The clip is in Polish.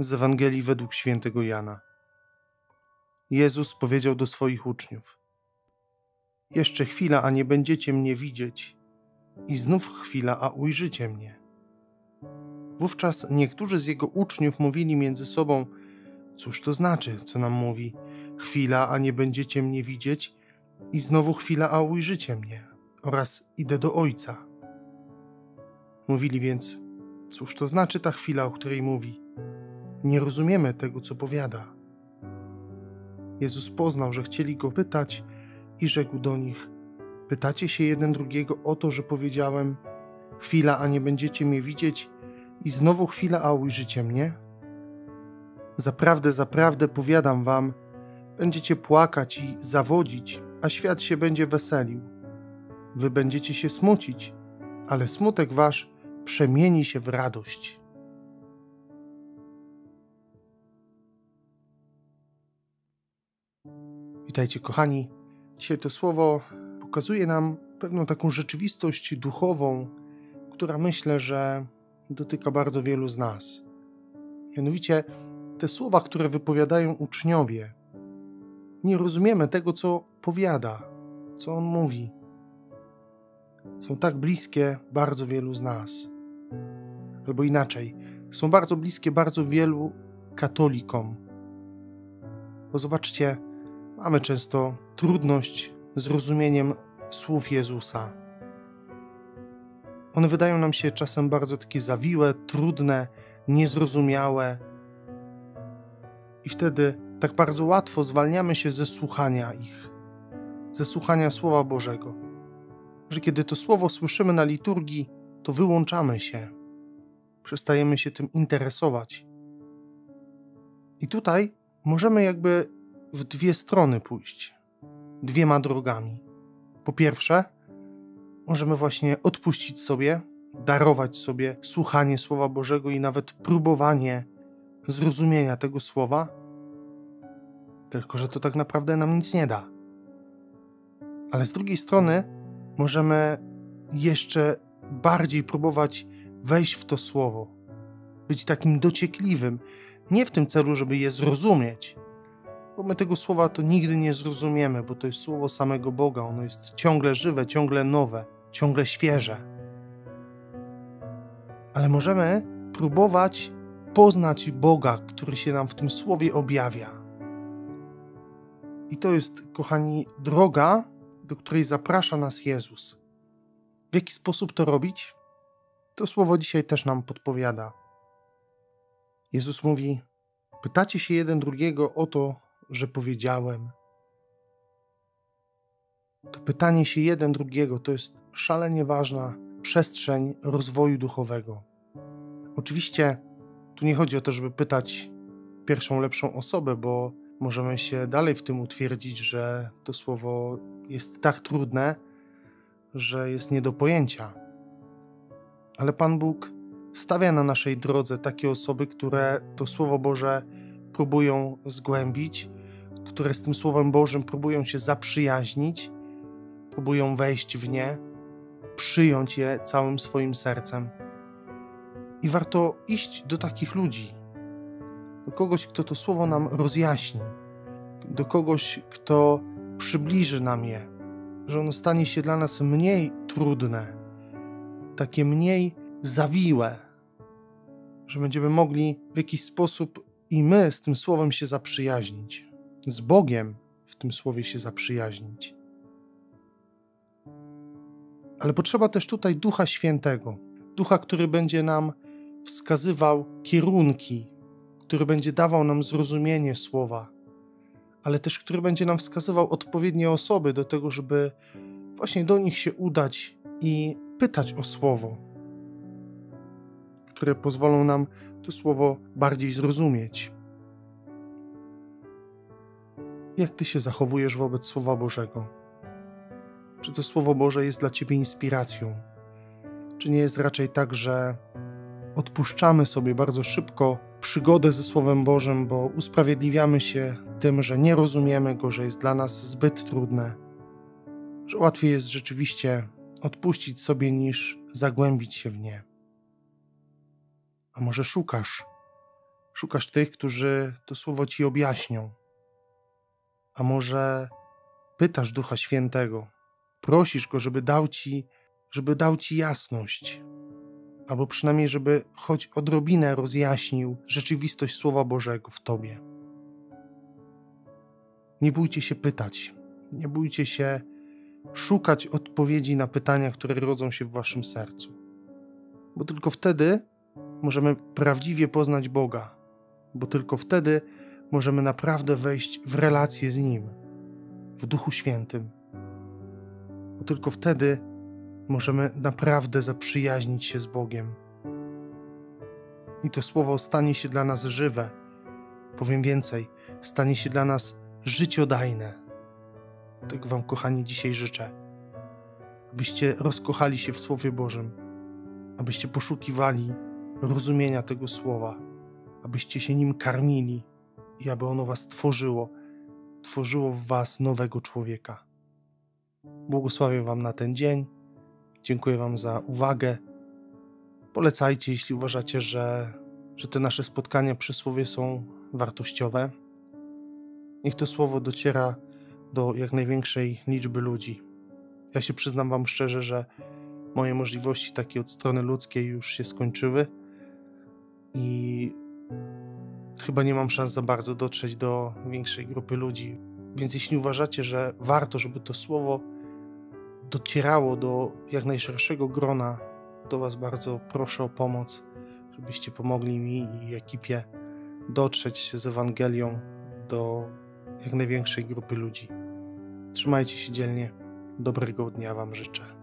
Z Ewangelii według świętego Jana. Jezus powiedział do swoich uczniów: Jeszcze chwila, a nie będziecie mnie widzieć, i znów chwila, a ujrzycie mnie. Wówczas niektórzy z jego uczniów mówili między sobą: Cóż to znaczy, co nam mówi? Chwila, a nie będziecie mnie widzieć, i znowu chwila, a ujrzycie mnie, oraz idę do Ojca. Mówili więc: Cóż to znaczy ta chwila, o której mówi? Nie rozumiemy tego, co powiada. Jezus poznał, że chcieli go pytać i rzekł do nich: Pytacie się jeden drugiego o to, że powiedziałem: Chwila, a nie będziecie mnie widzieć, i znowu chwila, a ujrzycie mnie? Zaprawdę, zaprawdę powiadam wam, będziecie płakać i zawodzić, a świat się będzie weselił. Wy będziecie się smucić, ale smutek wasz przemieni się w radość. Witajcie, kochani. Dzisiaj to słowo pokazuje nam pewną taką rzeczywistość duchową, która myślę, że dotyka bardzo wielu z nas. Mianowicie te słowa, które wypowiadają uczniowie, nie rozumiemy tego, co powiada, co on mówi. Są tak bliskie bardzo wielu z nas. Albo inaczej, są bardzo bliskie bardzo wielu katolikom. Bo zobaczcie, mamy często trudność z rozumieniem słów Jezusa. One wydają nam się czasem bardzo takie zawiłe, trudne, niezrozumiałe. I wtedy tak bardzo łatwo zwalniamy się ze słuchania ich, ze słuchania Słowa Bożego. Że kiedy to Słowo słyszymy na liturgii, to wyłączamy się, przestajemy się tym interesować. I tutaj możemy jakby w dwie strony pójść, dwiema drogami. Po pierwsze, możemy właśnie odpuścić sobie, darować sobie słuchanie Słowa Bożego i nawet próbowanie zrozumienia tego Słowa, tylko że to tak naprawdę nam nic nie da. Ale z drugiej strony możemy jeszcze bardziej próbować wejść w to Słowo, być takim dociekliwym, nie w tym celu, żeby je zrozumieć, bo my tego słowa to nigdy nie zrozumiemy, bo to jest słowo samego Boga. Ono jest ciągle żywe, ciągle nowe, ciągle świeże. Ale możemy próbować poznać Boga, który się nam w tym słowie objawia. I to jest, kochani, droga, do której zaprasza nas Jezus. W jaki sposób to robić? To słowo dzisiaj też nam podpowiada. Jezus mówi: Pytacie się jeden drugiego o to, że powiedziałem. To pytanie się jeden drugiego to jest szalenie ważna przestrzeń rozwoju duchowego. Oczywiście tu nie chodzi o to, żeby pytać pierwszą lepszą osobę, bo możemy się dalej w tym utwierdzić, że to słowo jest tak trudne, że jest nie do pojęcia. Ale Pan Bóg stawia na naszej drodze takie osoby, które to Słowo Boże próbują zgłębić, które z tym Słowem Bożym próbują się zaprzyjaźnić, próbują wejść w nie, przyjąć je całym swoim sercem. I warto iść do takich ludzi, do kogoś, kto to Słowo nam rozjaśni, do kogoś, kto przybliży nam je, że ono stanie się dla nas mniej trudne, takie mniej zawiłe, że będziemy mogli w jakiś sposób i my z tym Słowem się zaprzyjaźnić z Bogiem w tym słowie się zaprzyjaźnić. Ale potrzeba też tutaj Ducha Świętego, Ducha, który będzie nam wskazywał kierunki, który będzie dawał nam zrozumienie słowa, ale też który będzie nam wskazywał odpowiednie osoby do tego, żeby właśnie do nich się udać i pytać o słowo, które pozwolą nam to słowo bardziej zrozumieć. Jak ty się zachowujesz wobec Słowa Bożego? Czy to Słowo Boże jest dla ciebie inspiracją? Czy nie jest raczej tak, że odpuszczamy sobie bardzo szybko przygodę ze Słowem Bożym, bo usprawiedliwiamy się tym, że nie rozumiemy go, że jest dla nas zbyt trudne, że łatwiej jest rzeczywiście odpuścić sobie niż zagłębić się w nie? A może szukasz? Szukasz tych, którzy to słowo ci objaśnią. A może pytasz Ducha Świętego, prosisz go, żeby dał ci, żeby dał ci jasność, albo przynajmniej, żeby choć odrobinę rozjaśnił rzeczywistość Słowa Bożego w tobie. Nie bójcie się pytać, nie bójcie się szukać odpowiedzi na pytania, które rodzą się w waszym sercu. Bo tylko wtedy możemy prawdziwie poznać Boga, bo tylko wtedy możemy naprawdę wejść w relację z Nim, w Duchu Świętym. Bo tylko wtedy możemy naprawdę zaprzyjaźnić się z Bogiem. I to słowo stanie się dla nas żywe. Powiem więcej, stanie się dla nas życiodajne. Tego Wam, kochani, dzisiaj życzę. Abyście rozkochali się w Słowie Bożym, abyście poszukiwali rozumienia tego słowa, abyście się nim karmili i aby ono Was tworzyło, tworzyło w Was nowego człowieka. Błogosławię Wam na ten dzień. Dziękuję Wam za uwagę. Polecajcie, jeśli uważacie, że, że te nasze spotkania przy słowie są wartościowe. Niech to słowo dociera do jak największej liczby ludzi. Ja się przyznam Wam szczerze, że moje możliwości takie od strony ludzkiej już się skończyły i chyba nie mam szans za bardzo dotrzeć do większej grupy ludzi. Więc jeśli uważacie, że warto, żeby to słowo docierało do jak najszerszego grona, to Was bardzo proszę o pomoc, żebyście pomogli mi i ekipie dotrzeć z Ewangelią do jak największej grupy ludzi. Trzymajcie się dzielnie. Dobrego dnia Wam życzę.